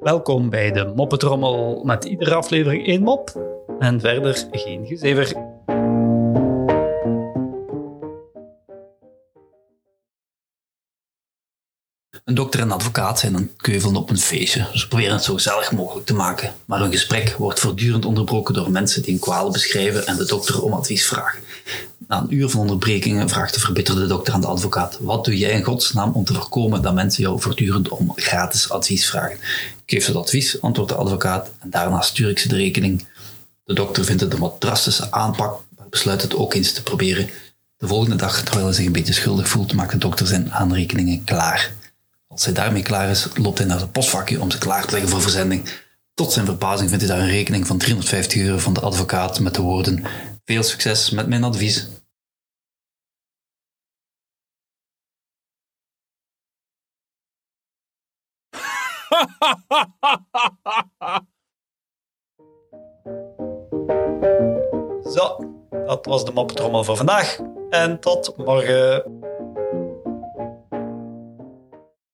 Welkom bij de Moppetrommel met iedere aflevering één mop en verder geen gezever. Een dokter en advocaat zijn een keuvel op een feestje. Ze proberen het zo gezellig mogelijk te maken. Maar hun gesprek wordt voortdurend onderbroken door mensen die hun kwalen beschrijven en de dokter om advies vragen. Na een uur van onderbrekingen vraagt de verbitterde dokter aan de advocaat: Wat doe jij in godsnaam om te voorkomen dat mensen jou voortdurend om gratis advies vragen? Ik geef ze het advies, antwoordt de advocaat, en daarna stuur ik ze de rekening. De dokter vindt het een wat drastische aanpak, maar besluit het ook eens te proberen. De volgende dag, terwijl hij zich een beetje schuldig voelt, maakt de dokter zijn aanrekeningen klaar. Als hij daarmee klaar is, loopt hij naar zijn postvakje om ze klaar te leggen voor verzending. Tot zijn verbazing vindt hij daar een rekening van 350 euro van de advocaat met de woorden: Veel succes met mijn advies. Zo, dat was de Moppetrommel voor vandaag. En tot morgen.